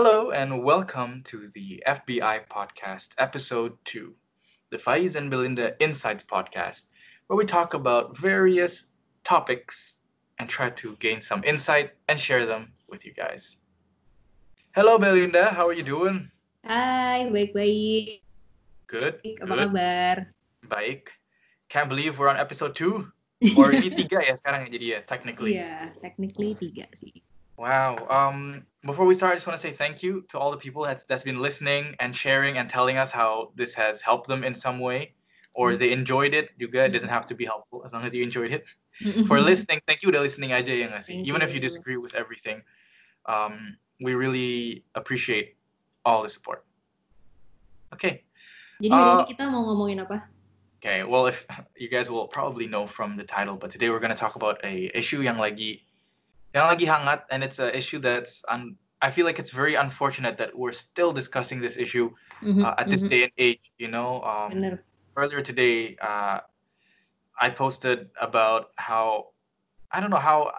Hello and welcome to the FBI podcast, episode two, the Faiz and Belinda Insights podcast, where we talk about various topics and try to gain some insight and share them with you guys. Hello Belinda, how are you doing? Hi, baik-baik. Good. Apa Good. kabar? Baik. Can't believe we're on episode two. Or ini tiga ya sekarang ya jadi ya, technically. Iya, technically tiga sih. Wow. Um, before we start, I just want to say thank you to all the people that's, that's been listening and sharing and telling us how this has helped them in some way, or they enjoyed it. Juga it doesn't have to be helpful as long as you enjoyed it. For listening, thank you udah listening aja ya nggak sih? Thank Even if you you. disagree with everything, um, we really appreciate all the support. Okay. Jadi hari Uh, ini kita mau ngomongin apa? Okay. Well, if you guys will probably know from the title, but today we're going to talk about a issue yang lagi yang lagi hangat, and it's an issue that's un, I feel like it's very unfortunate that we're still discussing this issue Mhm, uh, at this mhm. day and age. You know, um, earlier today, uh, I posted about how I don't know how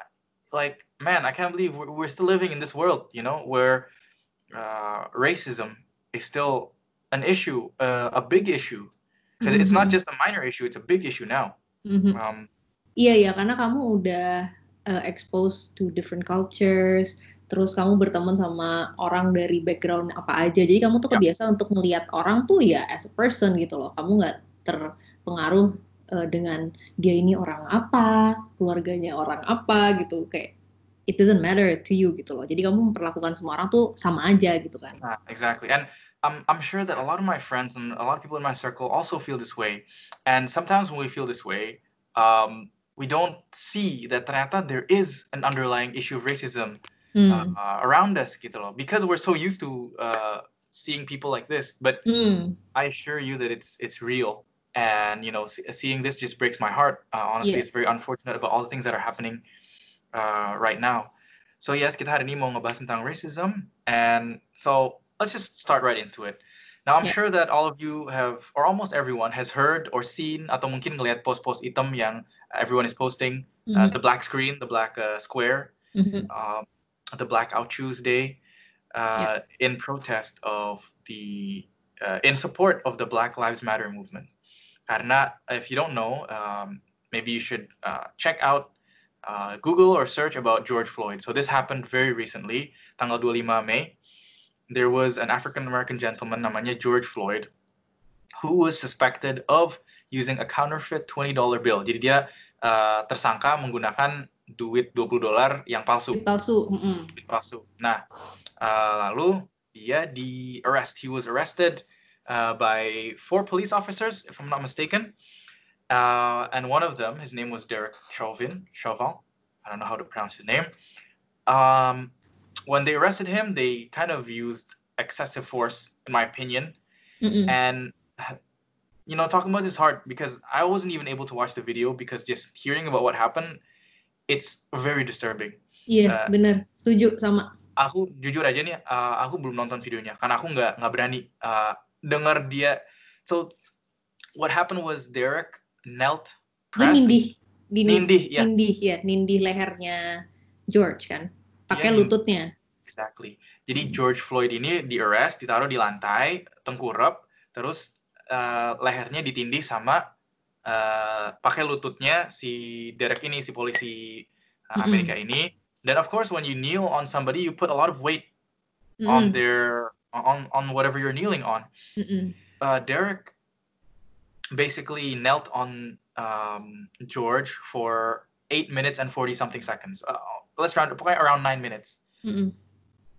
like man, I can't believe we're, we're still living in this world. You know, where uh, racism is still an issue, uh, a big issue, because it's not Mhm. just a minor issue; it's a big issue now. Mhm. Um, Iya ya, karena kamu udah uh, exposed to different cultures, terus kamu berteman sama orang dari background apa aja. Jadi kamu tuh Ya. kebiasa untuk ngelihat orang tuh ya as a person gitu loh. Kamu nggak terpengaruh uh, dengan dia ini orang apa, keluarganya orang apa gitu. Kayak it doesn't matter to you gitu loh. Jadi kamu memperlakukan semua orang tuh sama aja gitu kan. Ah, exactly. And I'm, I'm sure that a lot of my friends and a lot of people in my circle also feel this way. And sometimes when we feel this way, um, we don't see that ternyata there is an underlying issue of racism Hmm. uh, around us gitu loh. Because we're so used to uh, seeing people like this. But Hmm. I assure you that it's it's real. And you know, see, seeing this just breaks my heart. Uh, honestly, Yeah. it's very unfortunate about all the things that are happening uh, right now. So yes, kita hari ini mau ngebahas tentang racism, and so let's just start right into it. Now I'm Yeah. sure that all of you have, or almost everyone has heard or seen atau mungkin ngelihat post-post item yang everyone is posting, uh, Mhm. the black screen, the black uh, square, Mhm. um, the Blackout Tuesday, uh, in protest of the, uh, in support of the Black Lives Matter movement. Karena if you don't know, um, maybe you should uh, check out uh, Google or search about George Floyd. So this happened very recently, tanggal 25 Mei. There was an African American gentleman namanya George Floyd who was suspected of using a counterfeit $20 bill. Jadi dia uh, tersangka menggunakan duit 20 dolar yang palsu Duit palsu. Mm-mm. duit palsu. Nah, uh, lalu dia di arrest. He was arrested uh, by four police officers, if I'm not mistaken. Uh, and one of them, his name was Derek Chauvin. Chauvin. I don't know how to pronounce his name. Um, when they arrested him, they kind of used excessive force, in my opinion. Mm-mm. And you know, talking about this is hard because I wasn't even able to watch the video because just hearing about what happened, it's very disturbing. Iya, Uh, bener. Setuju sama. aku jujur aja nih, uh, aku belum nonton videonya karena aku nggak nggak berani uh, dengar dia. So what happened was Derek knelt, Dia pressed, nindih. Di nindih, ya, Nindih, ya. Nindih lehernya George kan. Pakai Iya, lututnya. exactly. Jadi. George Floyd ini di arrest, ditaruh di lantai, tengkurap, terus uh, lehernya ditindih sama uh, pakai lututnya si Derek ini, si polisi uh, Mm-mm. Amerika ini. Then of course when you kneel on somebody, you put a lot of weight on Mm-mm. their on on whatever you're kneeling on. Mm-mm. uh, Derek basically knelt on um, George for eight minutes and forty something seconds. Uh, let's round it around nine minutes, Mm-mm.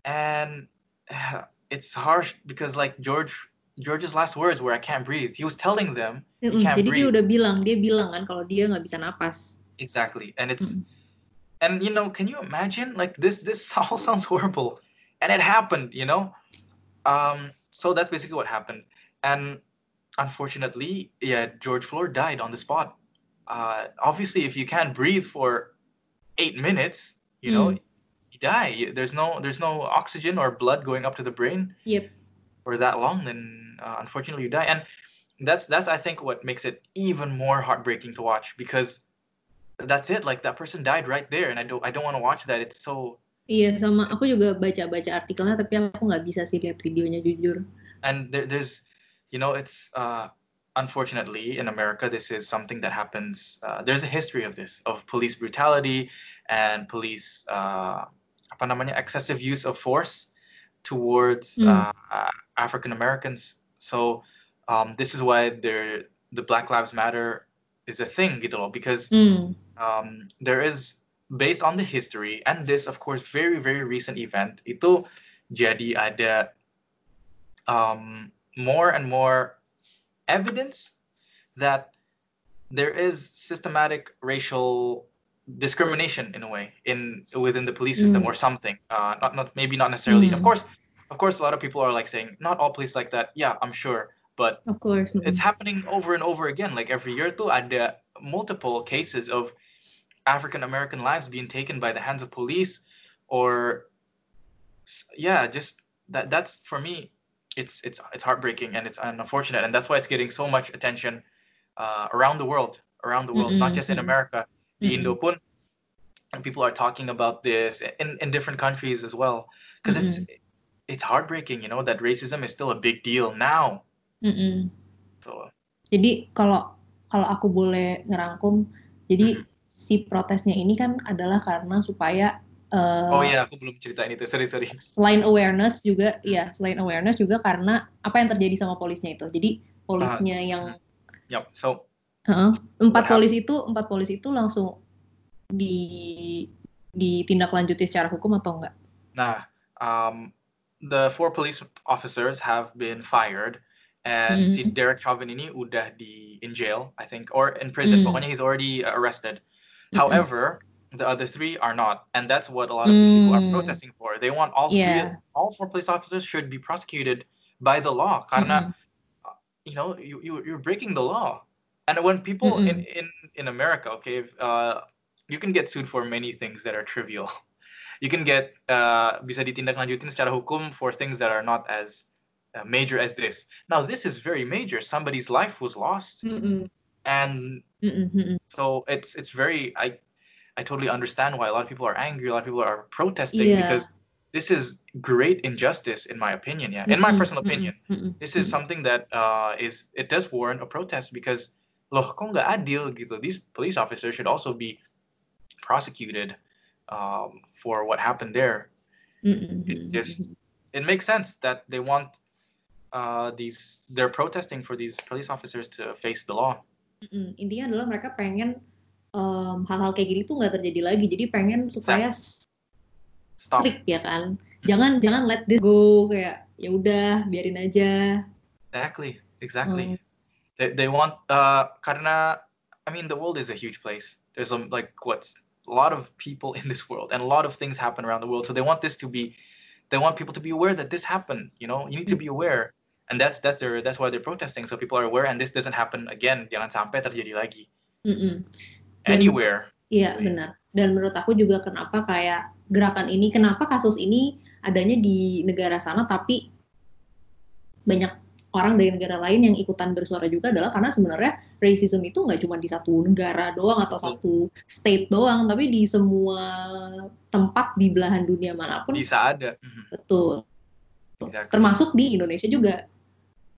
and uh, it's harsh because like George George's last words were "I can't breathe." He was telling them Mm-mm. can't Jadi dia breathe. udah bilang, dia bilang kan kalau dia nggak bisa napas. exactly, and it's Mm-mm. and you know, can you imagine like this? This all sounds horrible, and it happened. You know, um, so that's basically what happened, and unfortunately, yeah, George Floyd died on the spot. Uh, obviously, if you can't breathe for eight minutes, you know, Mm. you die. There's no there's no oxygen or blood going up to the brain Yep. for that long. Then uh, unfortunately, you die, and that's that's I think what makes it even more heartbreaking to watch because that's it. Like that person died right there, and I don't I don't want to watch that. It's so Iya, sama aku juga baca-baca artikelnya, tapi aku nggak bisa sih lihat videonya jujur. And there, there's, you know, it's uh, unfortunately in America, this is something that happens. Uh, there's a history of this, of police brutality and police, uh, apa namanya, excessive use of force towards Hmm. uh, African Americans. So um, this is why there, the Black Lives Matter is a thing, gitu because Hmm. um, there is based on the history and this of course very very recent event itu jadi ada um, more and more evidence that there is systematic racial discrimination in a way in within the police system Mm. or something uh, not not maybe not necessarily of Mm. course of course a lot of people are like saying not all police like that yeah i'm sure but Of course. it's happening over and over again. Like every year, too, ada multiple cases of African American lives being taken by the hands of police, or yeah, just that. That's for me, it's it's it's heartbreaking and it's unfortunate, and that's why it's getting so much attention uh, around the world, around the world, not Mm-mm, just in. America. Di Indo pun, and people are talking about this in in different countries as well, because it's it's heartbreaking, you know, that racism is still a big deal now. Mm-mm. So Jadi kalau kalau aku boleh ngerangkum, jadi si protesnya ini kan adalah karena supaya eh, oh iya, aku belum ceritain itu. Sorry sorry. selain awareness juga, ya selain awareness juga karena apa yang terjadi sama polisnya itu. Jadi polisnya yang Yep. So Heeh, empat what polis itu empat polis itu langsung di ditindaklanjuti secara hukum atau enggak? Nah, um, the four police officers have been fired, and si Mhm. Derek Chauvin ini udah di in jail, I think, or in prison. Mm. Pokoknya he's already arrested. Mm-mm. However, the other three are not, and that's what a lot of these people are Mm. protesting for. They want all Yeah. three, all four police officers should be prosecuted by the law. Karena Mm-mm. you know you, you you're breaking the law and when people in in in america okay uh you can get sued for many things that are trivial you can get uh bisa ditindaklanjutin secara hukum for things that are not as uh, major as this. Now this is very major. Somebody's life was lost. Mm-mm. and Mm-mm. So it's it's very i i totally understand why a lot of people are angry a lot of people are protesting Yeah. because this is great injustice in my opinion yeah in my personal opinion. this is something that uh, is it does warrant a protest because loh kok nggak adil gitu? These police officers should also be prosecuted um, for what happened there Mm-mm. it's just it makes sense that they want uh, these they're protesting for these police officers to face the law Mm-mm. Intinya adalah mereka pengen em, hal-hal kayak gini tuh nggak terjadi lagi. Jadi pengen supaya stop strict ya kan. Jangan jangan let this go kayak ya udah biarin aja. exactly exactly Hmm. they, they want uh karena i mean the world is a huge place there's um, like what's a lot of people in this world and a lot of things happen around the world so they want this to be they want people to be aware that this happened you know you need to be aware and that's that's their that's why they're protesting so people are aware and this doesn't happen again jangan sampai terjadi lagi Mm-mm. Dan- anywhere Iya Really. benar. Dan menurut aku juga kenapa kayak gerakan ini, kenapa kasus ini adanya di negara sana, tapi banyak orang dari negara lain yang ikutan bersuara juga adalah karena sebenarnya racism itu nggak cuma di satu negara doang atau satu state doang, tapi di semua tempat di belahan dunia mana pun bisa ada Mhm, betul. exactly Termasuk di Indonesia juga.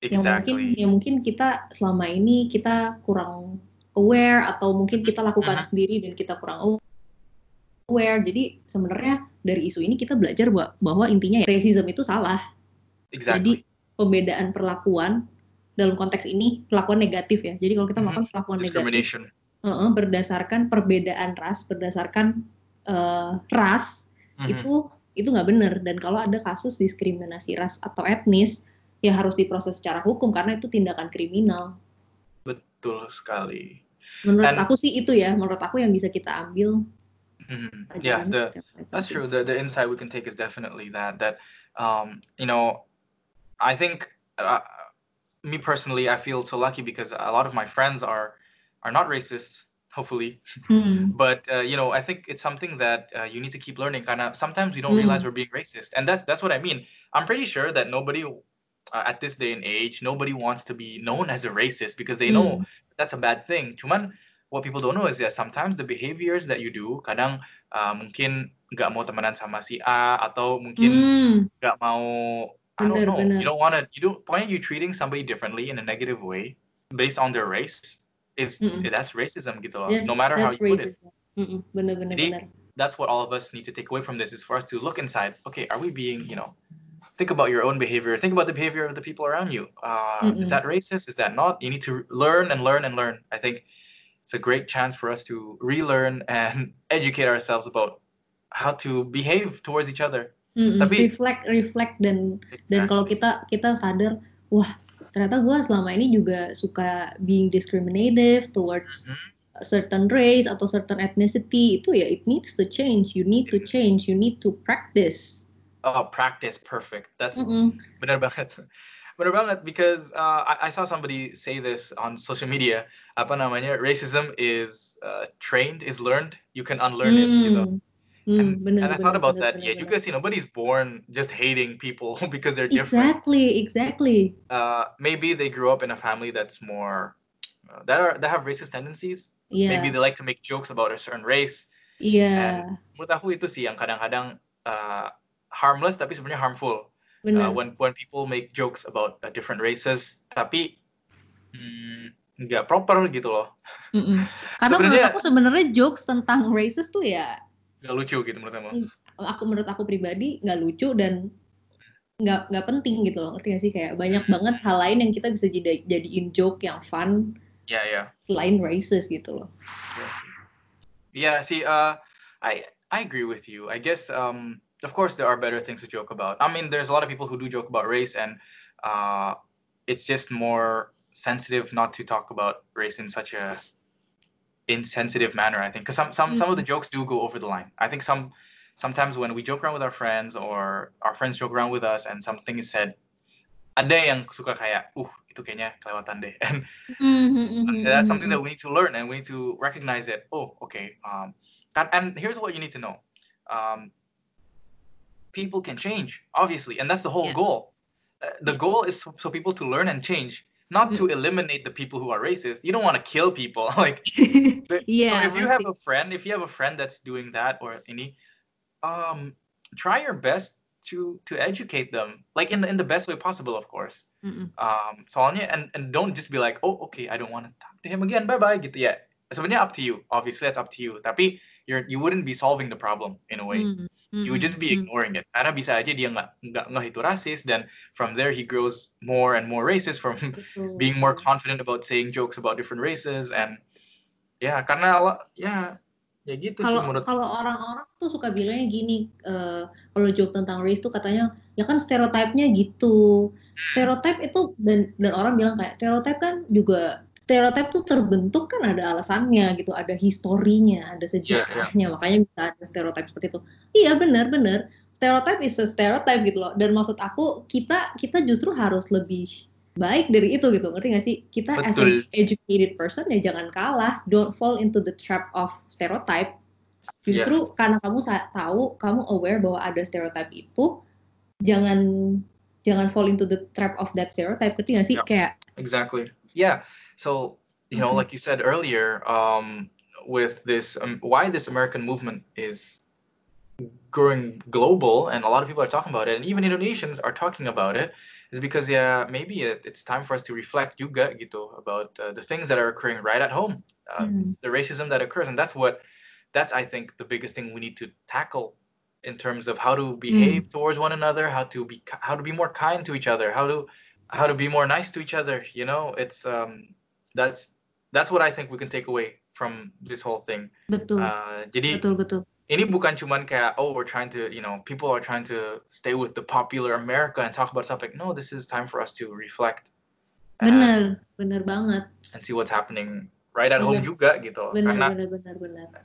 Yang mungkin exactly yang mungkin kita selama ini kita kurang aware atau mungkin kita lakukan Mhm. sendiri dan kita kurang aware. Jadi sebenarnya dari isu ini kita belajar bahwa, bahwa intinya ya, racism itu salah. exactly Jadi pembedaan perlakuan dalam konteks ini perlakuan negatif ya. Jadi kalau kita Mhm. melakukan perlakuan negatif uh-uh, berdasarkan perbedaan ras, berdasarkan uh, ras Mhm. itu itu nggak benar dan kalau ada kasus diskriminasi ras atau etnis ya harus diproses secara hukum karena itu tindakan kriminal. betul sekali Menurut And- aku sih itu ya, menurut aku yang bisa kita ambil. Mhm. yeah the. That's true. The the insight we can take is definitely that that um you know I think uh, me personally I feel so lucky because a lot of my friends are are not racists hopefully Hmm. but uh, you know I think it's something that uh, you need to keep learning kind of sometimes we don't Mm. realize we're being racist and that's that's what I mean I'm pretty sure that nobody uh, at this day and age nobody wants to be known as a racist because they know Hmm. that's a bad thing. Cuman what people don't know is that sometimes the behaviors that you do kadang uh, mungkin nggak mau temenan sama si A atau mungkin Hmm, nggak mau I don't bener know. bener. you don't want to you don't Why are you treating somebody differently in a negative way based on their race? Is Mm-mm. that's racism gitu loh That's no matter how you put it. racism. Bener bener Jadi, bener. that's what all of us need to take away from this is for us to look inside. Okay are we being you know think about your own behavior. Think about the behavior of the people around you. Uh, is that racist? Is that not? You need to learn and learn and learn. I think it's a great chance for us to relearn and educate ourselves about how to behave towards each other Mm-mm, Tapi- reflect reflect dan dan kalau kita kita sadar wah ternyata gue selama ini juga suka being discriminative towards Mhm. a certain race atau certain ethnicity. Itu ya it needs to change. You need to change. You need to practice. Oh practice. Perfect. That's Mm-mm. benar banget. Benar banget because uh, I, I saw somebody say this on social media. Apa namanya? Racism is uh, trained is learned. You can unlearn it gitu Hmm. Hmm, and, and I thought about benar, that. benar, yeah juga sih nobody's born just hating people because they're different. Exactly exactly. Uh, maybe they grew up in a family that's more uh, that are that have racist tendencies. Iya, maybe they like to make jokes about a certain race. Iya, menurut aku itu sih yang kadang-kadang uh, harmless tapi sebenarnya harmful. Uh, benar. when when people make jokes about uh, different races tapi mm, nggak proper gitu loh. Mm-mm. Karena menurut aku sebenarnya jokes tentang races tuh ya nggak lucu gitu menurut kamu aku menurut aku pribadi nggak lucu dan nggak nggak penting gitu loh ngerti gak sih? Kayak banyak banget hal lain yang kita bisa jadi jadiin joke yang fun ya ya selain races gitu loh. Yeah see uh I I agree with you. I guess um of course there are better things to joke about. I mean there's a lot of people who do joke about race and uh it's just more sensitive not to talk about race in such a insensitive manner I think because some some some of the jokes do go over the line. I think some sometimes when we joke around with our friends or our friends joke around with us and something is said ada yang suka kayak uh itu kayaknya kelewatan deh. And Mm-hmm, that's something that we need to learn and we need to recognize it oh okay um and, and here's what you need to know. Um people can change obviously and that's the whole Yeah. goal. Uh, the goal is so, so people to learn and change not to eliminate the people who are racist you don't want to kill people like Yeah, so if you have a friend, if you have a friend that's doing that or any, um, try your best to to educate them, like in the in the best way possible, of course. Mm-mm. Um, soalnya and and don't just be like, oh okay, I don't want to talk to him again, bye bye, gitu ya. Sebenarnya up to you. Obviously, that's up to you. Tapi you're you wouldn't be solving the problem in a way. Mm, You would just be mm, mm. ignoring it. Karena bisa aja dia nggak nggak nggak itu rasis, dan from there he grows more and more racist from Betul. being more confident about saying jokes about different races and ya karena ala- ya ya gitu sih kalau menurut kalau orang-orang tuh suka bilangnya gini eh, kalau joke tentang race tuh katanya ya kan stereotipnya gitu stereotip itu dan dan orang bilang kayak stereotip kan juga stereotip tuh terbentuk kan ada alasannya gitu ada historinya ada sejarahnya makanya bisa ada stereotip seperti itu. Iya benar benar. Stereotip is a stereotype gitu loh. Dan maksud aku kita kita justru harus lebih baik dari itu gitu ngerti gak sih? Kita as an Betul. educated person ya jangan kalah. Don't fall into the trap of stereotype. Iya. justru karena kamu tahu kamu aware bahwa ada stereotype itu jangan jangan fall into the trap of that stereotype ngerti gak sih? Yep. kayak exactly. Yeah so you know Mhm. like you said earlier um with this um, why this american movement is growing global and a lot of people are talking about it and even indonesians are talking about it is because yeah maybe it, it's time for us to reflect juga gitu about uh, the things that are occurring right at home uh, hmm, the racism that occurs and that's what that's i think the biggest thing we need to tackle in terms of how to behave towards one another how to be how to be more kind to each other how to how to be more nice to each other you know? It's um that's that's what i think we can take away from this whole thing. Betul. Uh, jadi betul betul. ini bukan cuman kayak oh we're trying to you know people are trying to stay with the popular america and talk about something no this is time for us to reflect and, benar benar banget. and see what's happening right at home Bener. juga gitu. Loh. benar karena benar benar benar.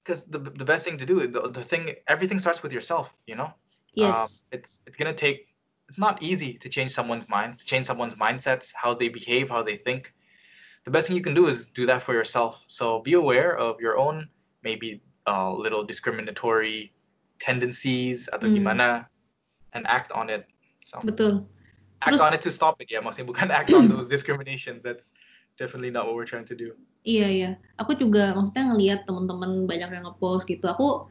Because the the best thing to do the, the thing everything starts with yourself you know? Um, yes it's it's gonna take it's not easy to change someone's minds to change someone's mindsets how they behave how they think the best thing you can do is do that for yourself so be aware of your own maybe uh, little discriminatory tendencies atau Hmm. gimana and act on it so betul act Terus- on it to stop it ya maksudnya bukan act on those discriminations that's definitely not what we're trying to do Iya iya. Aku juga maksudnya ngelihat teman-teman banyak yang ngepost gitu. Aku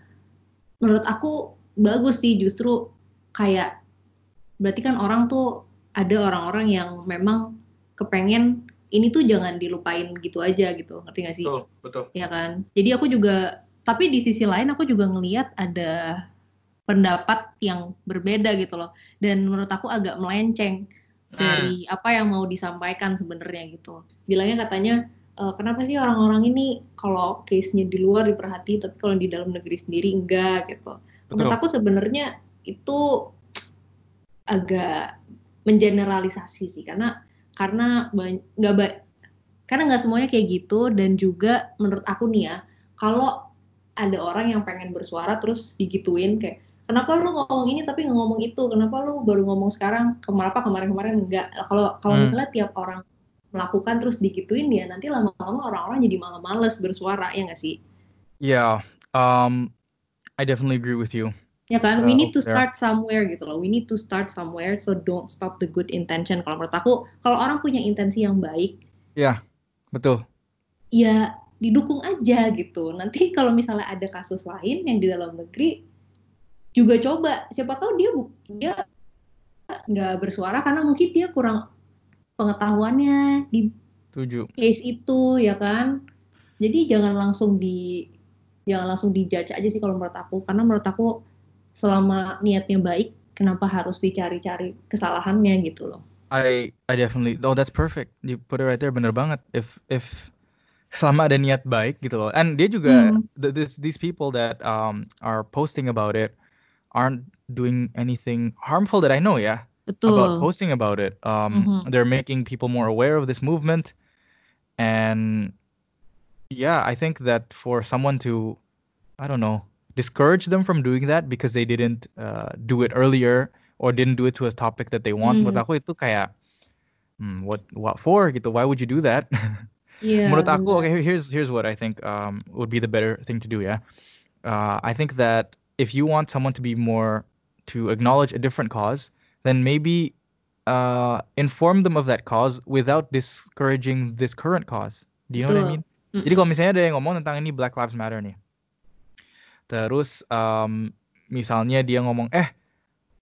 menurut aku bagus sih justru kayak berarti kan orang tuh ada orang-orang yang memang kepengen ini tuh jangan dilupain gitu aja gitu. Ngerti gak sih? Betul, betul. Ya kan? Jadi aku juga tapi di sisi lain aku juga ngelihat ada pendapat yang berbeda gitu loh. Dan menurut aku agak melenceng dari apa yang mau disampaikan sebenarnya gitu. Bilangnya katanya uh, kenapa sih orang-orang ini kalau case-nya di luar diperhati tapi kalau di dalam negeri sendiri enggak gitu. Menurut aku sebenarnya itu agak mengeneralisasi sih karena karena nggak ba karena nggak semuanya kayak gitu dan juga menurut aku nih ya kalau ada orang yang pengen bersuara terus digituin kayak kenapa lu ngomong ini tapi nggak ngomong itu kenapa lu baru ngomong sekarang kenapa kemarin-kemarin enggak kalau kalau hmm. misalnya tiap orang melakukan terus digituin ya nanti lama-lama orang-orang jadi malah males bersuara ya nggak sih? Yeah, um, I definitely agree with you. Ya kan, we need to start somewhere gitu loh. We need to start somewhere, so don't stop the good intention. Kalau menurut aku, kalau orang punya intensi yang baik, ya yeah, betul. Ya didukung aja gitu. Nanti kalau misalnya ada kasus lain yang di dalam negeri juga coba, siapa tahu dia dia nggak bersuara karena mungkin dia kurang pengetahuannya di Tujuh. case itu ya kan jadi jangan langsung di jangan langsung dijudge aja sih kalau menurut aku karena menurut aku selama niatnya baik kenapa harus dicari-cari kesalahannya gitu loh I I definitely oh that's perfect you put it right there bener banget if if selama ada niat baik gitu loh and dia juga hmm. this, these people that um are posting about it aren't doing anything harmful that I know ya Betul. about posting about it. Um, mm-hmm. They're making people more aware of this movement, and yeah, I think that for someone to, I don't know, discourage them from doing that because they didn't uh, do it earlier or didn't do it to a topic that they want, mm. menurut aku itu kayak, hmm, what what for gitu? Why would you do that? Yeah. menurut aku, okay, here's here's what I think um, would be the better thing to do. Yeah, uh, I think that if you want someone to be more to acknowledge a different cause, then maybe uh, inform them of that cause without discouraging this current cause. Do you know Betul. what I mean? Mm-mm. Jadi kalau misalnya ada yang ngomong tentang ini Black Lives Matter nih, terus um, misalnya dia ngomong, eh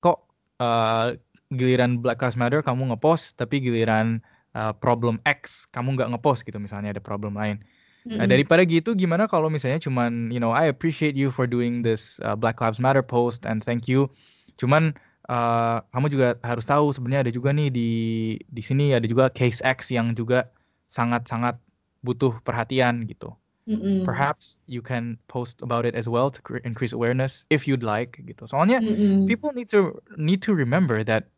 kok uh, giliran Black Lives Matter kamu ngepost, tapi giliran uh, problem X kamu nggak ngepost gitu, misalnya ada problem lain. Mm-hmm. Nah, daripada gitu, gimana kalau misalnya cuman, you know, I appreciate you for doing this uh, Black Lives Matter post and thank you. Cuman uh, kamu juga harus tahu sebenarnya ada juga nih di di sini ada juga case X yang juga sangat-sangat butuh perhatian gitu. Mm-mm. Perhaps you can post about it as well to increase awareness if you'd like gitu. Soalnya Mm-mm. people need to need to remember that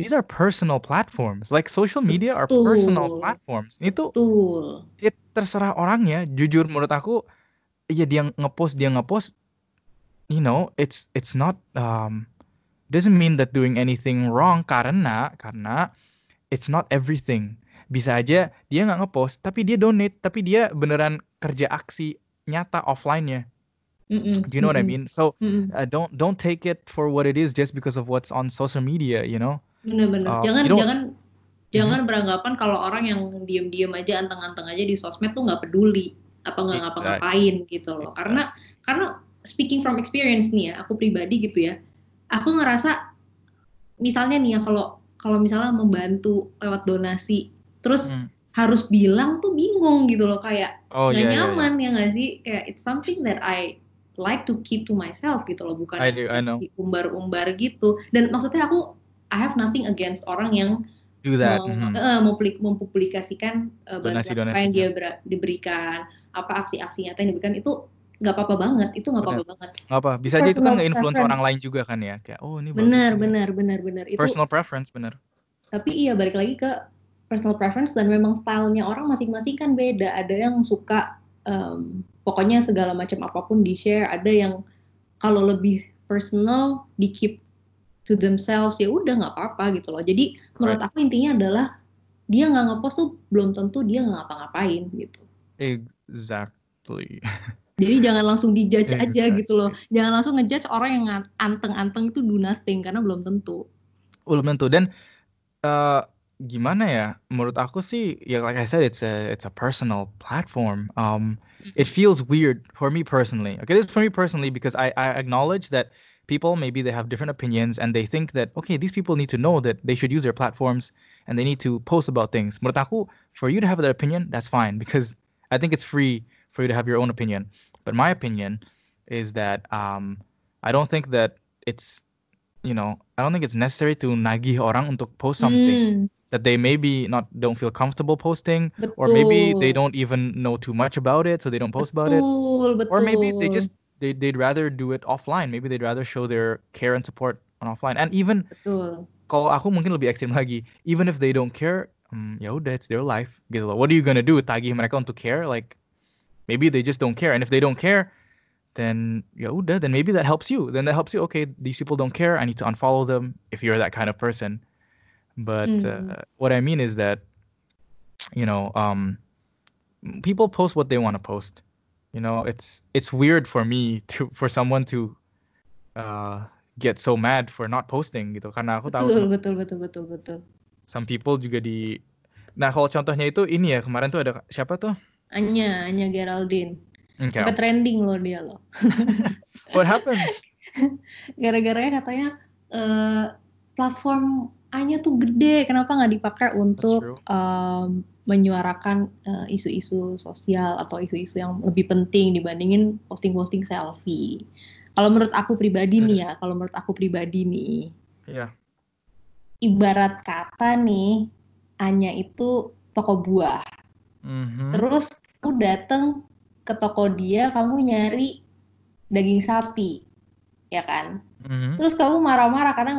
these are personal platforms. Like social media are Betul. personal platforms. Itu Betul. Ya terserah orangnya. Jujur menurut aku ya dia ngepost dia ngepost you know, it's it's not um doesn't mean that doing anything wrong karena karena it's not everything. Bisa aja dia nggak ngepost tapi dia donate tapi dia beneran kerja aksi nyata offline-nya. Mm-mm. Do you know mm-mm. what I mean? So uh, don't don't take it for what it is just because of what's on social media, you know. Benar-benar. Uh, jangan jangan jangan mm-hmm. beranggapan kalau orang yang diem-diem aja anteng-anteng aja di sosmed tuh nggak peduli atau nggak ngapa-ngapain gitu loh. Karena karena speaking from experience nih ya, aku pribadi gitu ya aku ngerasa misalnya nih ya kalau kalau misalnya membantu lewat donasi terus hmm. Harus bilang tuh bingung gitu loh kayak oh, gak yeah, iya, nyaman yeah, yeah. ya nggak sih? Kayak it's something that I like to keep to myself gitu loh bukan I do, I know. umbar-umbar gitu. Dan maksudnya aku I have nothing against orang yang do that mau, mm -hmm. uh, mempublikasikan uh, bantuan apa yang dia diberikan apa aksi-aksi nyata yang diberikan itu nggak apa-apa banget itu nggak apa-apa banget. Nggak apa bisa aja itu kan nge-influence orang lain juga kan ya? Kayak oh ini benar benar benar benar itu personal preference benar tapi iya balik lagi ke personal preference dan memang stylenya orang masing-masing kan beda ada yang suka um, pokoknya segala macam apa pun di share ada yang kalau lebih personal di keep to themselves ya udah nggak apa-apa gitu loh jadi right. menurut aku intinya adalah dia nggak ngepost tuh belum tentu dia nggak ngapa-ngapain gitu exactly Jadi jangan langsung dijudge yeah, aja exactly. gitu loh. Jangan langsung ngejudge orang yang anteng-anteng itu do nothing karena belum tentu. Belum tentu dan uh, gimana ya? Menurut aku sih, ya like I said, it's a it's a personal platform. Um, it feels weird for me personally. Okay, this is for me personally because I I acknowledge that people maybe they have different opinions and they think that okay, these people need to know that they should use their platforms and they need to post about things. Menurut aku, for you to have that opinion, that's fine because I think it's free for you to have your own opinion. But my opinion is that um, I don't think that it's you know I don't think it's necessary to nagih orang untuk post something. Hmm, that they maybe not don't feel comfortable posting or maybe they don't even know too much about it so they don't post about it. Betul, or maybe they just they, they'd rather do it offline. Maybe they'd rather show their care and support on offline. And even Betul. kalau aku mungkin lebih ekstrim lagi even if they don't care hmm, ya udah it's their life gitu loh. What are you gonna do? With tagih mereka untuk care? Like maybe they just don't care. And if they don't care then ya udah then maybe that helps you then that helps you okay these people don't care I need to unfollow them if you're that kind of person but Hmm. uh, what I mean is that you know um people post what they want to post you know it's it's weird for me to for someone to uh get so mad for not posting gitu karena aku tahu Betul, some, betul, betul, betul, betul. some people juga di nah kalau contohnya itu ini ya kemarin tuh ada siapa tuh Anya, Anya Geraldine. Okay. Sampai trending loh dia loh. what happened Gara-garanya katanya eh, platform Anya tuh gede, kenapa nggak dipakai untuk em, menyuarakan eh, isu-isu sosial atau isu-isu yang lebih penting dibandingin posting-posting selfie. Kalau menurut aku pribadi nih ya, kalau menurut aku pribadi nih, Iya. ibarat kata nih, Anya itu toko buah. Mhm. Terus kamu dateng ke toko dia, kamu nyari daging sapi, ya kan? Mhm. Terus kamu marah-marah karena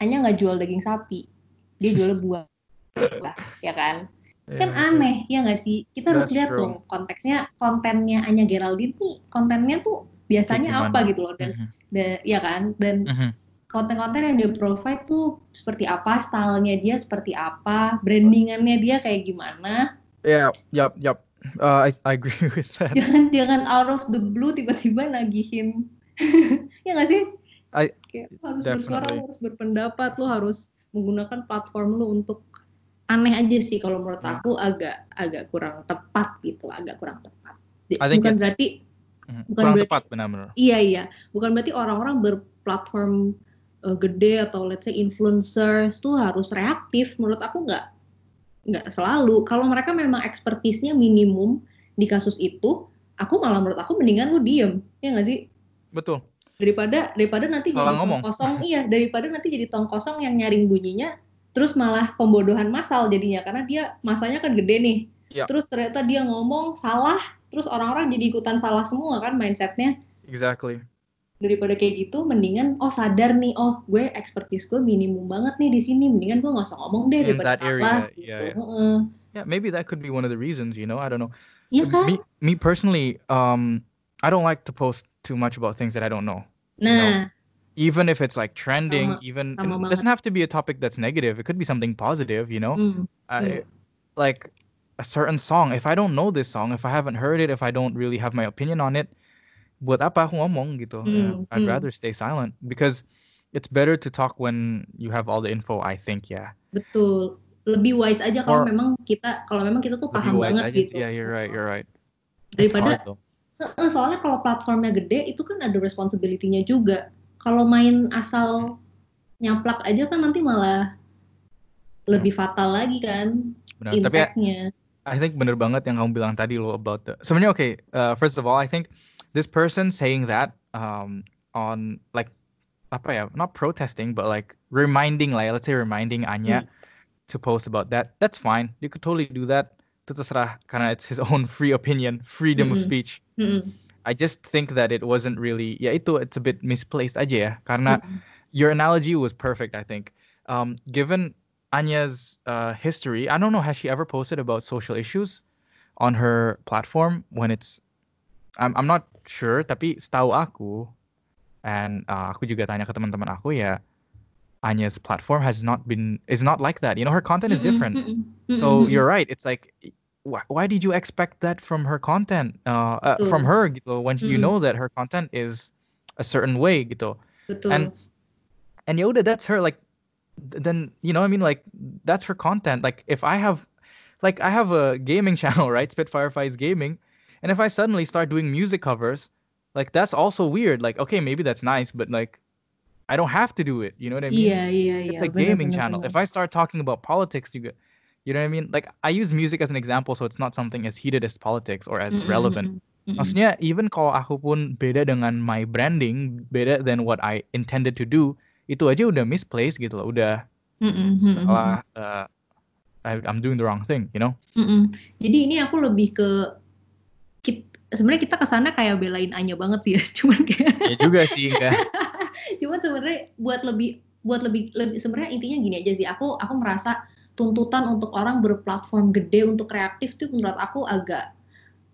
Anya nggak jual daging sapi, dia jual buah, buah, ya kan? Kan Yeah. aneh, ya nggak sih? Kita harus That's lihat true. dong konteksnya, kontennya Anya Geraldine nih, kontennya tuh biasanya Kayak apa gimana? gitu loh, dan Mhm. da- ya kan? Dan Mhm. konten-konten yang dia provide tuh seperti apa, stylenya dia seperti apa, brandingannya dia kayak gimana. Yeah, yup, yup. Uh, I I agree with that. jangan jangan out of the blue tiba-tiba nagihin ya nggak sih I- kayak lo harus bersuara definitely. lo harus berpendapat lo harus menggunakan platform lo untuk aneh aja sih kalau menurut Yeah. aku agak agak kurang tepat gitu agak kurang tepat bukan berarti Mhm. Bukan Kurang berarti- tepat benar-benar. iya iya bukan berarti orang-orang berplatform eh, gede atau let's say influencers tuh harus reaktif menurut aku nggak nggak selalu kalau mereka memang ekspertisnya minimum di kasus itu aku malah menurut aku mendingan lu diem ya nggak sih Betul. daripada daripada nanti Salah jadi ngomong. tong kosong iya daripada nanti jadi tong kosong yang nyaring bunyinya terus malah pembodohan massal jadinya karena dia masanya kan gede nih Iya. terus ternyata dia ngomong salah terus orang-orang jadi ikutan salah semua kan mindsetnya Exactly. Daripada kayak gitu mendingan oh sadar nih oh gue expertise gue minimum banget nih di sini mendingan gue nggak usah ngomong deh In daripada salah area, gitu yeah, yeah. Heeh. Yeah, maybe that could be one of the reasons, you know. I don't know. Kan Me me personally, um I don't like to post too much about things that I don't know. nah Even if it's like trending, Sama- even sama it doesn't have to be a topic that's negative. It could be something positive, you know. hmm, I like a certain song. If I don't know this song, if I haven't heard it, if I don't really have my opinion on it, buat apa aku ngomong gitu? Hmm, I'd hmm. rather stay silent because it's better to talk when you have all the info. I think, yeah. betul lebih wise aja kalau memang kita kalau memang kita tuh Lebih paham wise banget aja. gitu Yeah, you're right. You're right. It's daripada hard soalnya kalau platformnya gede itu kan ada responsibility-nya juga. Kalau main asal nyaplak aja kan nanti malah lebih fatal lagi kan Benar. Tapi I- impact-nya. I think bener banget yang kamu bilang tadi lo about the. Sebenarnya okay. Uh, first of all, I think this person saying that um on like apa ya, not protesting but like reminding like let's say reminding Anya to post about that. That's fine. You could totally do that. Terserah karena it's his own free opinion, freedom of Mm-mm. speech. Mm-mm. I just think that it wasn't really ya itu it's a bit misplaced aja ya karena Mm-mm. your analogy was perfect i think um, given anya's uh, history i don't know has she ever posted about social issues on her platform when it's i'm, I'm not sure tapi setahu aku and uh, aku juga tanya ke teman-teman aku ya anya's platform has not been is not like that. You know her content is different. so you're right. It's like why, why did you expect that from her content uh, uh, from her gitu when you know that her content is a certain way gitu. Betul. and- and Yoda that's her like then you know, I mean, like that's her content. Like if I have, like I have a gaming channel, right? Spitfire Fights Gaming, and if I suddenly start doing music covers, like that's also weird. Like okay, maybe that's nice, but like I don't have to do it. You know what I mean? Yeah, iya, iya. It's a gaming channel. If I start talking about politics, you get, you know what I mean? Like I use music as an example, so it's not something as heated as politics or as Mm-mm, relevant. mm-mm. Maksudnya even kalau aku pun beda dengan my branding, beda than what I intended to do, itu aja udah misplaced gitu loh, udah mm-mm, salah. Uh, I, I'm doing the wrong thing, you know? mm-mm. Jadi ini aku lebih ke sebenarnya kita ke sana kayak belain Anya banget sih ya. Cuman kayak Ya juga sih enggak. cuman sebenarnya buat lebih buat lebih lebih sebenarnya intinya gini aja sih aku aku merasa tuntutan untuk orang berplatform gede untuk kreatif tuh menurut aku agak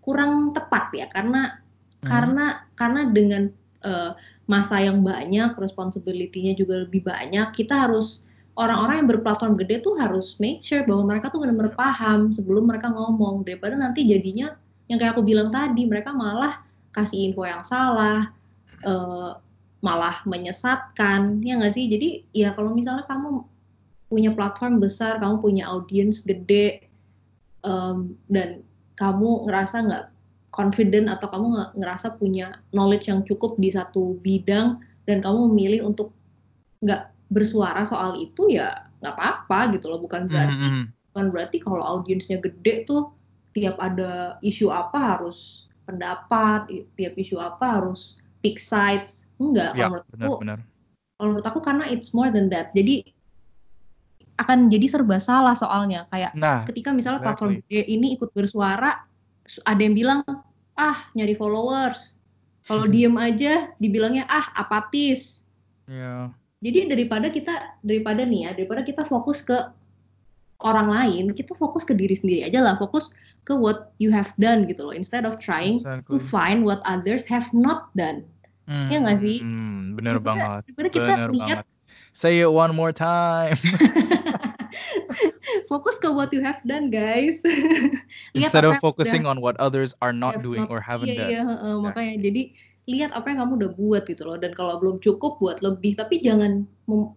kurang tepat ya karena Hmm. karena karena dengan eh, masa yang banyak responsibility-nya juga lebih banyak kita harus orang-orang yang berplatform gede tuh harus make sure bahwa mereka tuh benar-benar paham sebelum mereka ngomong daripada nanti jadinya yang kayak aku bilang tadi mereka malah kasih info yang salah eh, malah menyesatkan ya nggak sih jadi ya kalau misalnya kamu punya platform besar kamu punya audiens gede em, dan kamu ngerasa nggak confident atau kamu ngerasa punya knowledge yang cukup di satu bidang dan kamu memilih untuk nggak bersuara soal itu ya nggak apa-apa gitu loh bukan berarti Mhm. bukan berarti kalau audiensnya gede tuh tiap ada isu apa harus pendapat tiap isu apa harus pick sides. Enggak Ya, kalau menurut aku benar-benar. kalau menurut aku karena it's more than that. Jadi akan jadi serba salah soalnya. Kayak Nah, ketika misalnya platform exactly. gede ini ikut bersuara ada yang bilang ah nyari followers. Kalau diem aja dibilangnya ah apatis. Ya. jadi daripada kita daripada nih ya daripada kita fokus ke orang lain kita fokus ke diri sendiri aja lah. Fokus ke what you have done gitu loh instead of trying to Exactly. find what others have not done ya nggak sih? Hmm, bener Daripada- banget. daripada kita Bener lihat banget. Say it one more time. fokus ke what you have done guys Instead of focusing udah on what others are not doing not- or haven't iya, done. iya, heeh, makanya jadi lihat apa yang kamu udah buat gitu loh dan kalau belum cukup buat lebih tapi jangan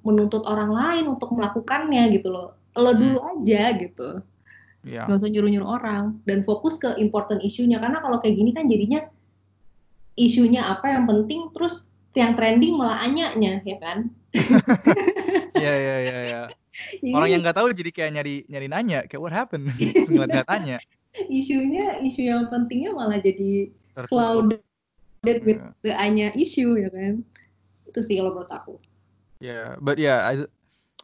menuntut orang lain untuk melakukannya gitu loh lo Hmm. dulu aja gitu Ya. nggak usah nyuruh-nyuruh orang dan fokus ke important isunya karena kalau kayak gini kan jadinya isunya apa yang penting terus yang trending malah anyanya ya kan Iya, iya, iya, iya. Jadi Orang yang nggak tahu jadi kayak nyari nyari nanya, kayak what happened? Terus ngeliat tanya. isunya isu yang pentingnya malah jadi Tertutup. clouded with Yeah. the anya issue ya kan itu sih kalau menurut aku Yeah, but yeah, I,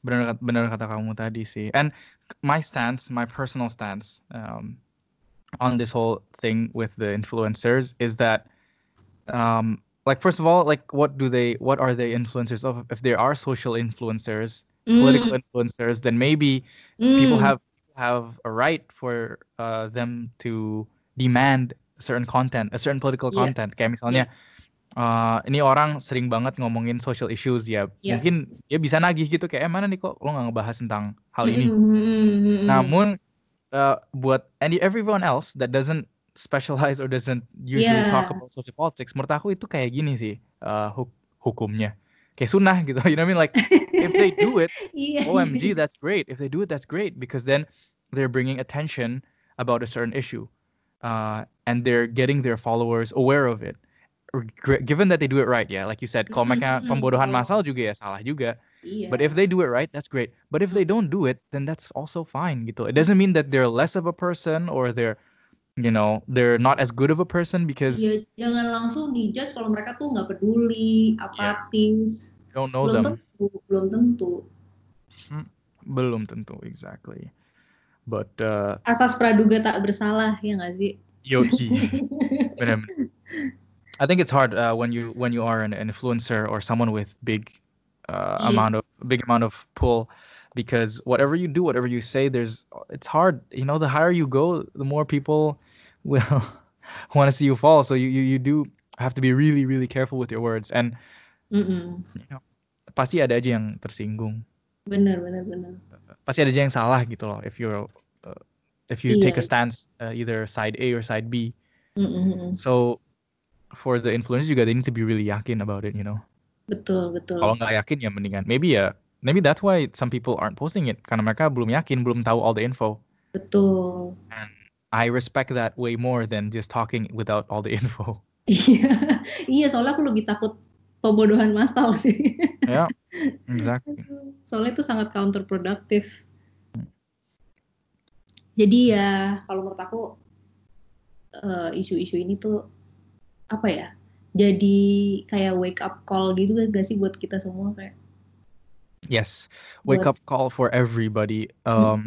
benar benar kata kamu tadi sih. And my stance, my personal stance um, on this whole thing with the influencers is that, um, like first of all, like what do they, what are they influencers of? If there are social influencers, political influencers, then maybe people Hmm, have have a right for uh, them to demand certain content, a certain political Iya. content. Kayak misalnya, uh, ini orang sering banget ngomongin social issues ya, Iya. mungkin ya bisa nagih gitu kayak eh mana nih kok lo nggak ngebahas tentang hal ini. hmm, hmm, hmm, hmm. Namun uh, buat and everyone else that doesn't specialize or doesn't usually talk Yeah. about social politics, menurut aku itu kayak gini sih uh, huk- hukumnya. Kayak sunnah gitu. You know what I mean? Like if they do it Iya, OMG, that's great. If they do it, that's great because then they're bringing attention about a certain issue, uh, and they're getting their followers aware of it. Given that they do it right, yeah, like you said, kalau mereka Mm-mm, pembodohan massal juga ya salah juga. Iya. But if they do it right, that's great. But if they don't do it, then that's also fine gitu. It doesn't mean that they're less of a person or they're, you know, they're not as good of a person because Ya, jangan langsung dijudge kalau mereka tuh nggak peduli, apatis. you don't know belum them. tentu, belum tentu. Belum tentu, exactly. But uh, Asas praduga tak bersalah ya nggak sih? Yoki. Benar-benar. I think it's hard uh, when you when you are an, an influencer or someone with big uh, Yes. amount of big amount of pull, because whatever you do, whatever you say, there's it's hard. You know, the higher you go, the more people will want to see you fall. So you, you you do have to be really really careful with your words, and Mm-mm. you know, pasti ada aja yang tersinggung. Bener bener bener. Pasti ada aja yang salah gitu loh. If you're uh, if you take a stance uh, either side A or side B. Mm-mm. So for the influencers juga they need to be really yakin about it, you know. Betul betul. Kalau nggak yakin ya mendingan maybe ya maybe that's why some people aren't posting it karena mereka belum yakin, belum tahu all the info. Betul. And I respect that way more than just talking without all the info. Iya, iya soalnya aku lebih takut pembodohan massal sih. Ya, exactly. Soalnya itu sangat counterproductive. Jadi ya kalau menurut aku eh, isu-isu ini tuh apa ya? Jadi kayak wake up call gitu gak sih buat kita semua kayak Yes, wake buat up call for everybody. Hmm. Um,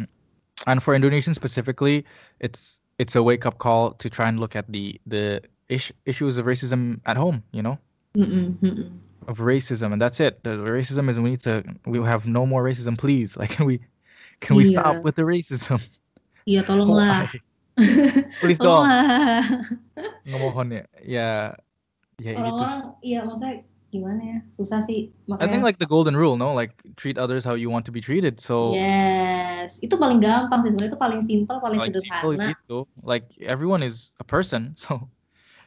and for Indonesians specifically, it's it's a wake up call to try and look at the the issues of racism at home. You know, Mm-mm, mm-mm. of racism, and that's it. The racism is we need to we have no more racism, please. Like, can we can we stop Iya, with the racism? iya tolonglah. Why? Please dong. Ngemohon ya. Ya, ya gitu. Orang-orang, iya maksudnya gimana ya? Susah sih. I think Makanya like the golden rule, no, like treat others how you want to be treated. So Yes, itu paling gampang sih sebenarnya itu paling simpel, paling like simple sederhana. gitu. Like everyone is a person, so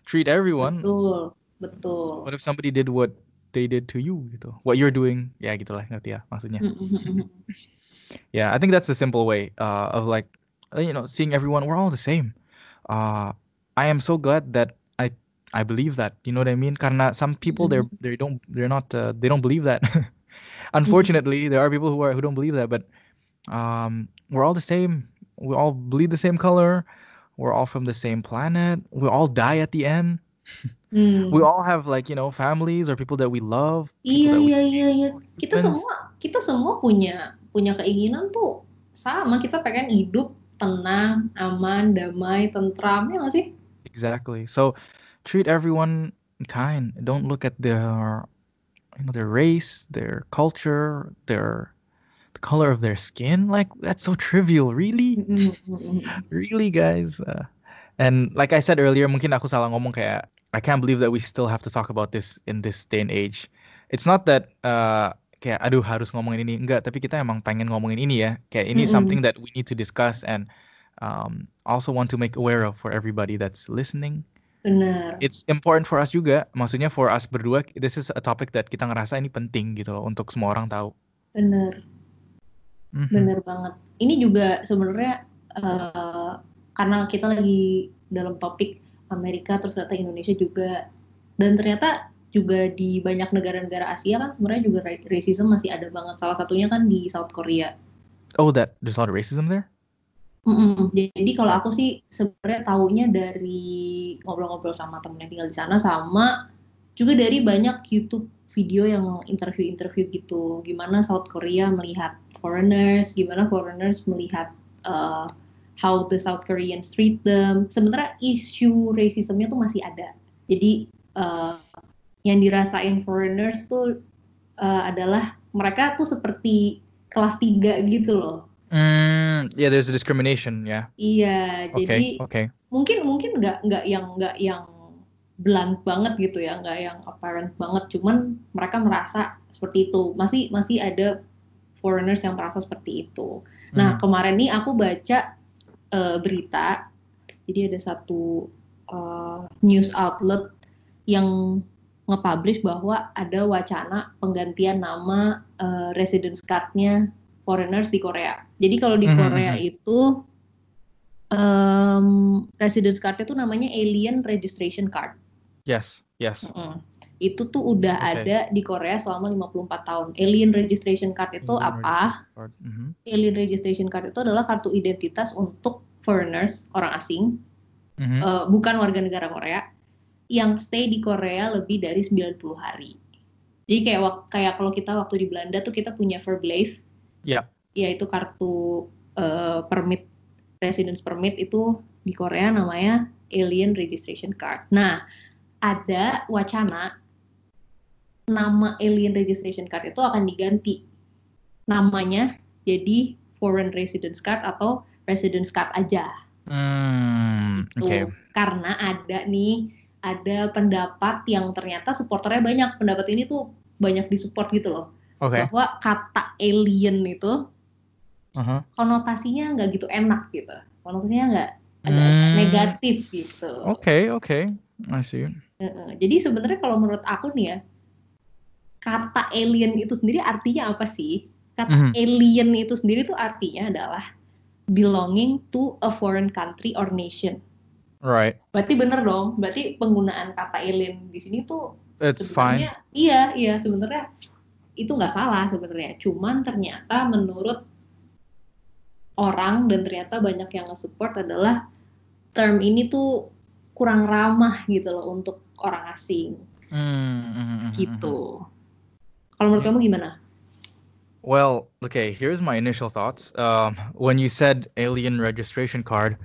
treat everyone. Betul, betul. What if somebody did what they did to you gitu? What you're doing, ya gitulah ngerti ya maksudnya. Yeah, I think that's the simple way uh, of like you know seeing everyone. We're all the same. Uh, I am so glad that I I believe that. You know what I mean? Karena some people they're they don't they're not uh, they don't believe that. Unfortunately, there are people who are who don't believe that. But um, we're all the same. We all bleed the same color. We're all from the same planet. We all die at the end. We Hmm. all have like you know families or people that we love, Iya iya iya iya. Kita semua kita semua punya punya keinginan tuh sama. Kita pengen hidup tenang, aman, damai, tentram ya nggak sih? Exactly. So treat everyone kind. Don't look at their you know their race, their culture, their the color of their skin. Like that's so trivial. Really, really, guys. Uh, and like I said earlier, mungkin aku salah ngomong kayak I can't believe that we still have to talk about this in this day and age. It's not that uh, kayak aduh harus ngomongin ini enggak, tapi kita emang pengen ngomongin ini ya. Kayak ini Mm-mm. something that we need to discuss and um, also want to make aware of for everybody that's listening Benar. it's important for us juga. Maksudnya for us berdua, this is a topic that kita ngerasa ini penting gitu loh untuk semua orang tahu. Benar. Mhm. Benar banget. Ini juga sebenarnya eh, karena kita lagi dalam topik Amerika terus ternyata Indonesia juga dan ternyata juga di banyak negara-negara Asia kan sebenarnya juga ra- racism masih ada banget. Salah satunya kan di South Korea. Oh, that there's a lot of racism there. Mm-mm. Jadi kalau aku sih sebenarnya taunya dari ngobrol-ngobrol sama temen yang tinggal di sana sama juga dari banyak YouTube video yang interview-interview gitu. Gimana South Korea melihat foreigners, gimana foreigners melihat uh, how the South Koreans treat them. Sementara isu racismnya tuh masih ada. Jadi uh, yang dirasain foreigners tuh uh, adalah mereka tuh seperti kelas 3 gitu loh. Mm, yeah, there's a discrimination. Yeah. Iya, Okay. jadi Okay. mungkin mungkin nggak nggak yang nggak yang blunt banget gitu ya, nggak yang apparent banget, cuman mereka merasa seperti itu. Masih masih ada foreigners yang merasa seperti itu. Nah Mhm. kemarin nih aku baca eh, berita, jadi ada satu eh, news outlet yang nge-publish bahwa ada wacana penggantian nama eh, residence card-nya foreigners di Korea. Jadi kalau di Mhm, Korea mhm. itu em, residence card itu namanya alien registration card. Yes. Yes. Mm-mm. Itu tuh udah Oke. ada di Korea selama 54 tahun. Alien registration card itu Alien apa? Card. Mhm. Alien registration card itu adalah kartu identitas untuk foreigners, orang asing, Mhm. eh, bukan warga negara Korea, yang stay di Korea lebih dari 90 hari. Jadi kayak kayak kalau kita waktu di Belanda tuh kita punya verblijf, Iya. yaitu kartu eh, permit residence permit itu di Korea namanya alien registration card. Nah, ada wacana nama alien registration card itu akan diganti namanya jadi foreign residence card atau residence card aja. Mm, Tuh, okay. karena ada nih ada pendapat yang ternyata supporternya banyak. Pendapat ini tuh banyak disupport gitu loh. Okay. Bahwa kata alien itu Uh-huh. konotasinya nggak gitu enak gitu. Konotasinya nggak ada Hmm. negatif gitu. Okay. Okay. I see. Jadi sebenarnya kalau menurut aku nih ya, kata alien itu sendiri artinya apa sih? kata Mhm. alien itu sendiri tuh artinya adalah belonging to a foreign country or nation. Right. Berarti bener dong. Berarti penggunaan kata alien di sini tuh It's fine. iya iya sebenarnya itu nggak salah sebenarnya. Cuman ternyata menurut orang dan ternyata banyak yang nge-support adalah term ini tuh kurang ramah gitu loh untuk orang asing Mm, mhm, mhm, mhm. gitu. Kalau menurut kamu gimana? Well, okay, here's my initial thoughts. Um, when you said alien registration card,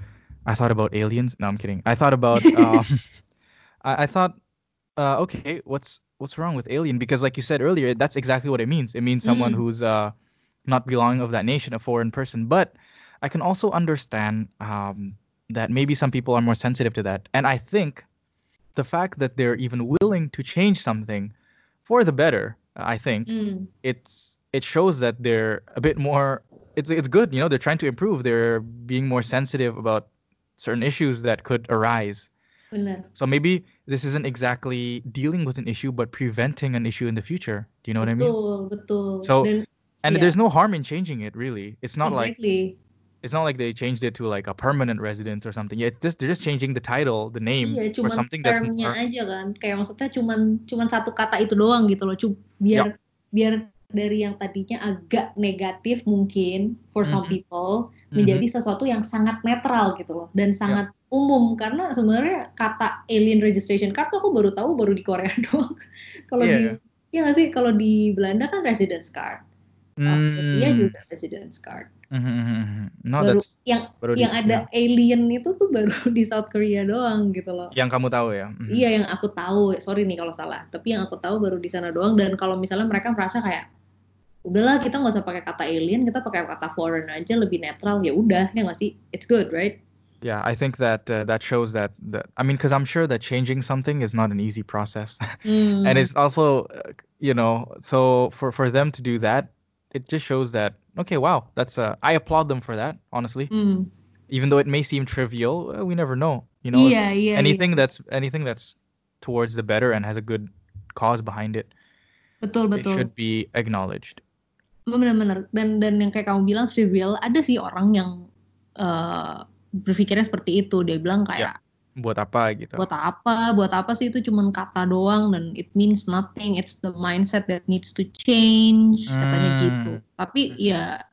I thought about aliens. No, I'm kidding. I thought about um, I, I thought, uh, okay, what's what's wrong with alien? Because like you said earlier, that's exactly what it means. It means someone Mm. who's uh, not belonging of that nation, a foreign person. But I can also understand um, that maybe some people are more sensitive to that, and I think the fact that they're even willing to change something for the better, I think Hmm, it's it shows that they're a bit more it's it's good you know they're trying to improve they're being more sensitive about certain issues that could arise so maybe this isn't exactly dealing with an issue but preventing an issue in the future do you know what i mean betul, betul. So, Dan and yeah. there's no harm in changing it really it's not like it's not like they changed it to like a permanent residence or something yeah just they're just changing the title the name Iya, cuman something that's more, aja kan. Kayak maksudnya cuman cuman satu kata itu doang gitu loh. Cu- biar biar dari yang tadinya agak negatif mungkin for some Mhm. people menjadi sesuatu yang sangat netral gitu loh dan sangat umum karena sebenarnya kata alien registration card tuh aku baru tahu baru di Korea doang. Kalau Iya. di ya nggak sih kalau di Belanda kan residence card. Australia Mm, juga residence card. mhm, mhm, mhm. no baru yang baru di- yang ada alien itu tuh baru di South Korea doang gitu loh. yang kamu tahu ya Mhm. Iya yang aku tahu, sorry nih kalau salah. Tapi yang aku tahu baru di sana doang. Dan kalau misalnya mereka merasa kayak, udahlah kita nggak usah pakai kata alien, kita pakai kata foreign aja lebih netral. Ya udah, ya nggak sih? It's good, right? Yeah, I think that uh, that shows that that I mean, because I'm sure that changing something is not an easy process, Hmm. and it's also, uh, you know, so for for them to do that, it just shows that okay, wow, that's uh, I applaud them for that, honestly. Hmm. Even though it may seem trivial, uh, we never know, you know. Iya iya. anything that's anything that's towards the better and has a good cause behind it, iya. Betul it should be acknowledged. Bener-bener. Dan dan yang kayak kamu bilang trivial, ada sih orang yang eh, berpikirnya seperti itu. Dia bilang kayak Buat apa gitu? buat apa buat apa sih itu cuman kata doang dan it means nothing it's the mindset that needs to change katanya Hmm. gitu tapi ya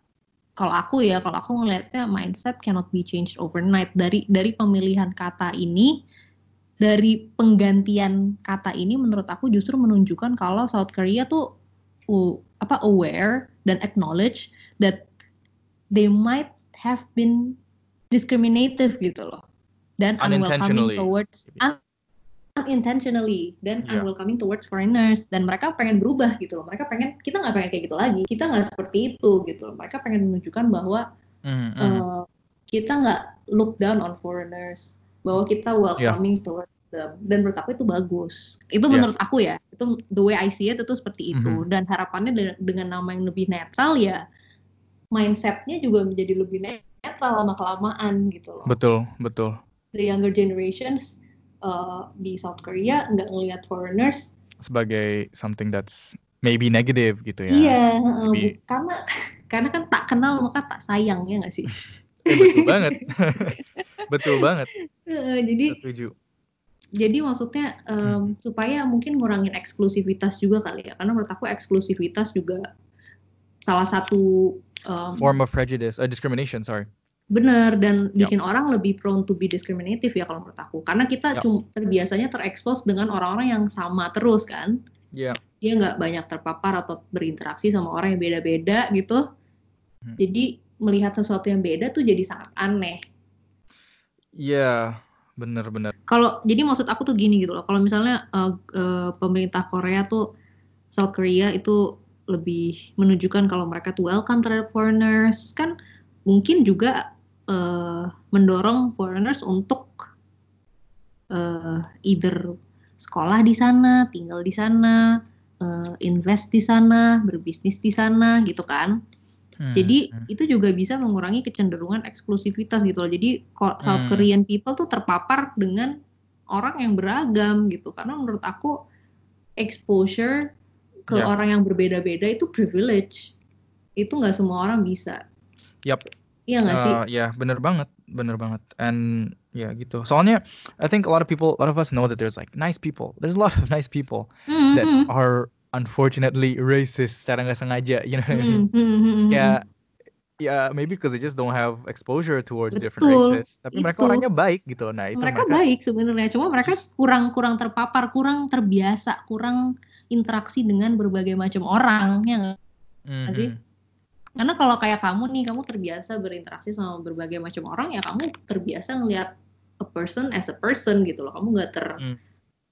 kalau aku ya kalau aku ngelihatnya mindset cannot be changed overnight dari dari pemilihan kata ini dari penggantian kata ini menurut aku justru menunjukkan kalau South Korea tuh uh, apa aware dan acknowledge that they might have been discriminative gitu loh. Dan unwelcoming towards un- unintentionally. Dan Yeah. unwelcoming towards foreigners. Dan mereka pengen berubah gitu loh. Mereka pengen kita nggak pengen kayak gitu lagi. Kita nggak seperti itu gitu loh. Mereka pengen menunjukkan bahwa Mhm, mhm. eh, kita nggak look down on foreigners. Bahwa kita welcoming towards them dan menurut aku itu bagus itu Yes. menurut aku ya itu the way I see it itu seperti itu Mhm. dan harapannya dengan, dengan nama yang lebih netral ya mindsetnya juga menjadi lebih netral lama kelamaan gitu loh Betul, betul. the younger generations uh, di South Korea nggak ngelihat foreigners Sebagai something that's maybe negative gitu ya. iya uh, Maybe- karena karena kan tak kenal maka tak sayang ya nggak sih Eh, betul banget. betul banget. Uh, jadi Setuju. Jadi maksudnya um, supaya mungkin ngurangin eksklusivitas juga kali ya karena menurut aku eksklusivitas juga salah satu um, Form of prejudice, uh, discrimination, sorry. bener dan Yap. bikin orang lebih prone to be discriminative ya kalau menurut aku karena kita Yap. cum- terbiasanya terekspos dengan orang-orang yang sama terus kan Yeah. dia nggak banyak terpapar atau berinteraksi sama orang yang beda-beda gitu Hmm. jadi melihat sesuatu yang beda tuh jadi sangat aneh Yeah, bener-bener. kalau jadi maksud aku tuh gini gitu loh. Kalau misalnya eh, eh, pemerintah Korea tuh South Korea itu lebih menunjukkan kalau mereka tuh welcome terhadap foreigners. Kan mungkin juga eh, mendorong foreigners untuk eh, either sekolah di sana tinggal di sana eh, invest di sana berbisnis di sana gitu kan Hmm, jadi hmm. itu juga bisa mengurangi kecenderungan eksklusivitas gitu loh. Jadi South Hmm. Korean people tuh terpapar dengan orang yang beragam gitu. Karena menurut aku exposure ke Ya. orang yang berbeda-beda itu privilege. itu nggak semua orang bisa Yap. iya nggak sih Uh, ya, bener banget, bener banget. And ya gitu. Soalnya, I think a lot of people, a lot of us know that there's like nice people. There's a lot of nice people Hmm, that hmm, are unfortunately racist secara nggak sengaja. You know what I hmm, mean? hmm, hmm, hmm. Kayak, ya maybe because they just don't have exposure towards different Betul, races. Tapi mereka itu. orangnya baik gitu. Nah itu mereka mereka. baik sebenarnya cuma mereka Just- kurang kurang terpapar kurang terbiasa kurang interaksi dengan berbagai macam orang ya nggak? nggak sih? Mhm. karena kalau kayak kamu nih kamu terbiasa berinteraksi sama berbagai macam orang ya kamu terbiasa ngelihat a person as a person gitu loh kamu nggak ter Hmm.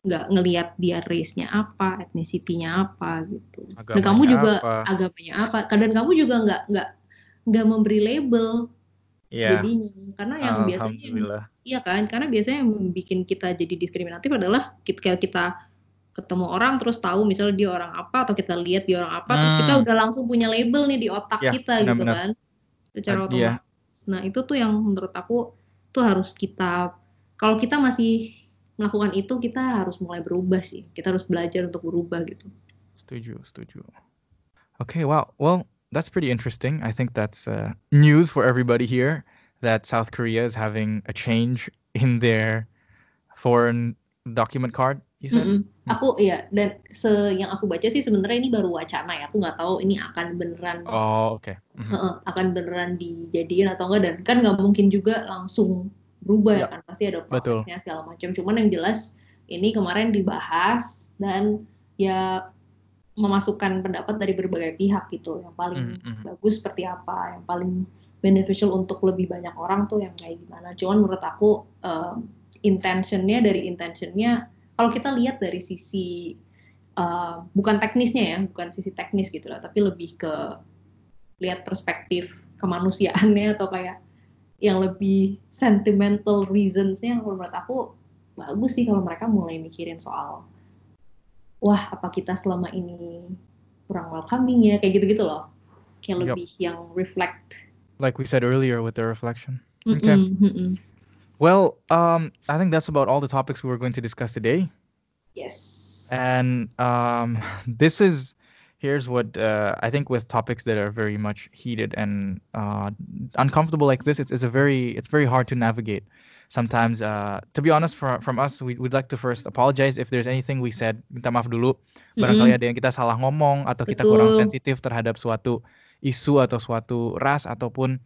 Nggak ngelihat dia race-nya apa etnisitinya apa gitu dan kamu Agamanya juga apa? agamanya apa kadang kamu juga nggak nggak nggak memberi label Ya, jadinya karena yang biasanya. Iya kan, karena biasanya yang bikin kita jadi diskriminatif adalah ketika kita ketemu orang terus tahu misalnya dia orang apa atau kita lihat dia orang apa terus kita Hmm. udah langsung punya label nih di otak Ya, kita gitu benar-benar. kan secara Ad- otomatis. iya. Nah itu tuh yang menurut aku tuh harus kita kalau kita masih melakukan itu kita harus mulai berubah sih. Kita harus belajar untuk berubah gitu. Setuju, setuju. Okay, wow. Well, that's pretty interesting. I think that's uh, news for everybody here that South Korea is having a change in their foreign document card. You said? Mm-mm. Aku iya dan se yang aku baca sih sebenarnya ini baru wacana ya. Aku nggak tahu ini akan beneran Oh, okay. Mhm. Heeh, akan beneran dijadiin atau enggak dan kan nggak mungkin juga langsung berubah ya kan pasti ada betul. prosesnya segala macam cuman yang jelas ini kemarin dibahas dan ya memasukkan pendapat dari berbagai pihak gitu yang paling Mhm, mhm. bagus seperti apa yang paling beneficial untuk lebih banyak orang tuh yang kayak gimana cuman menurut aku um, intentionnya dari intentionnya kalau kita lihat dari sisi uh, bukan teknisnya ya bukan sisi teknis gitu lah tapi lebih ke lihat perspektif kemanusiaannya atau kayak yang lebih sentimental reasonsnya menurut aku bagus sih kalau mereka mulai mikirin soal wah apa kita selama ini kurang welcoming ya kayak gitu-gitu loh kayak Yup. lebih yang reflect Like we said earlier with the reflection. Okay. Mm-mm, mm-mm. Well, um, I think that's about all the topics we were going to discuss today. yes And um, this is here's what uh, I think with topics that are very much heated and uh, uncomfortable like this, it's, it's a very it's very hard to navigate. Sometimes, uh, to be honest, for, from us, we, we'd like to first apologize if there's anything we said. Minta maaf dulu. Barangkali ada yang kita salah ngomong atau kita kurang Betul. sensitif terhadap suatu isu atau suatu ras ataupun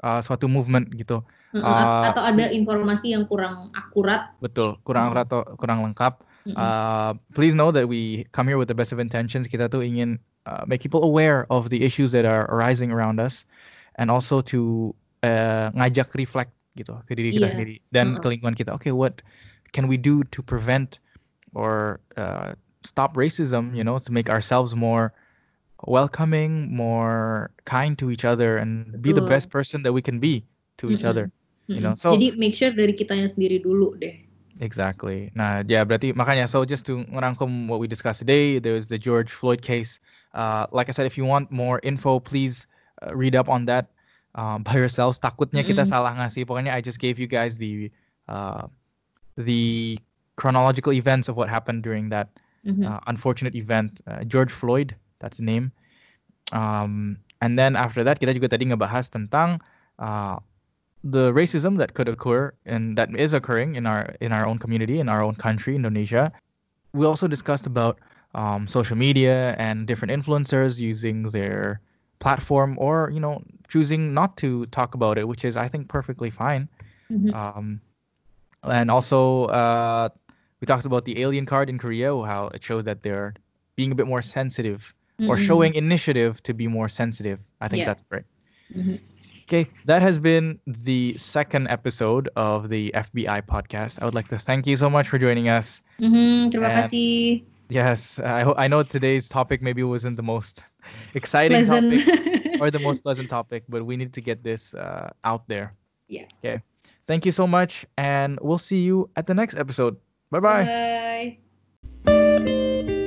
uh, suatu movement gitu. Uh, atau ada informasi yang kurang akurat Betul, kurang akurat atau kurang lengkap. Mm-mm. Uh, please know that we come here with the best of intentions. Kita tuh ingin uh, make people aware of the issues that are arising around us, and also to uh, ngajak reflect gitu ke diri kita Iya. sendiri dan Mm-mm. ke lingkungan kita. Okay, what can we do to prevent or uh, stop racism? You know, to make ourselves more welcoming, more kind to each other, and be the best person that we can be to each Mm-mm. other. you know, so- jadi make sure dari kitanya sendiri dulu deh Exactly. Nah, ya berarti makanya so just to ngerangkum what we discussed today, there's the George Floyd case. Uh, like I said, if you want more info, please uh, read up on that um, by yourselves. Takutnya kita Mm-mm. salah ngasih. Pokoknya I just gave you guys the uh, the chronological events of what happened during that Mhm. uh, unfortunate event. Uh, George Floyd, that's the name. Um, and then after that, kita juga tadi ngebahas tentang uh, the racism that could occur and that is occurring in our in our own community in our own country, Indonesia. We also discussed about um, social media and different influencers using their platform or you know choosing not to talk about it, which is I think perfectly fine. Mhm. Um, and also, uh, we talked about the alien card in Korea, how it showed that they're being a bit more sensitive or Mm-mm. showing initiative to be more sensitive. I think Yeah. that's great. Mhm. Okay, that has been the second episode of the FBI podcast. I would like to thank you so much for joining us. Mhm, terima And kasih Yes, I ho- I know today's topic maybe wasn't the most exciting pleasant topic or the most pleasant topic, but we need to get this uh, out there. Yeah. Okay. Thank you so much, and we'll see you at the next episode. Bye bye. bye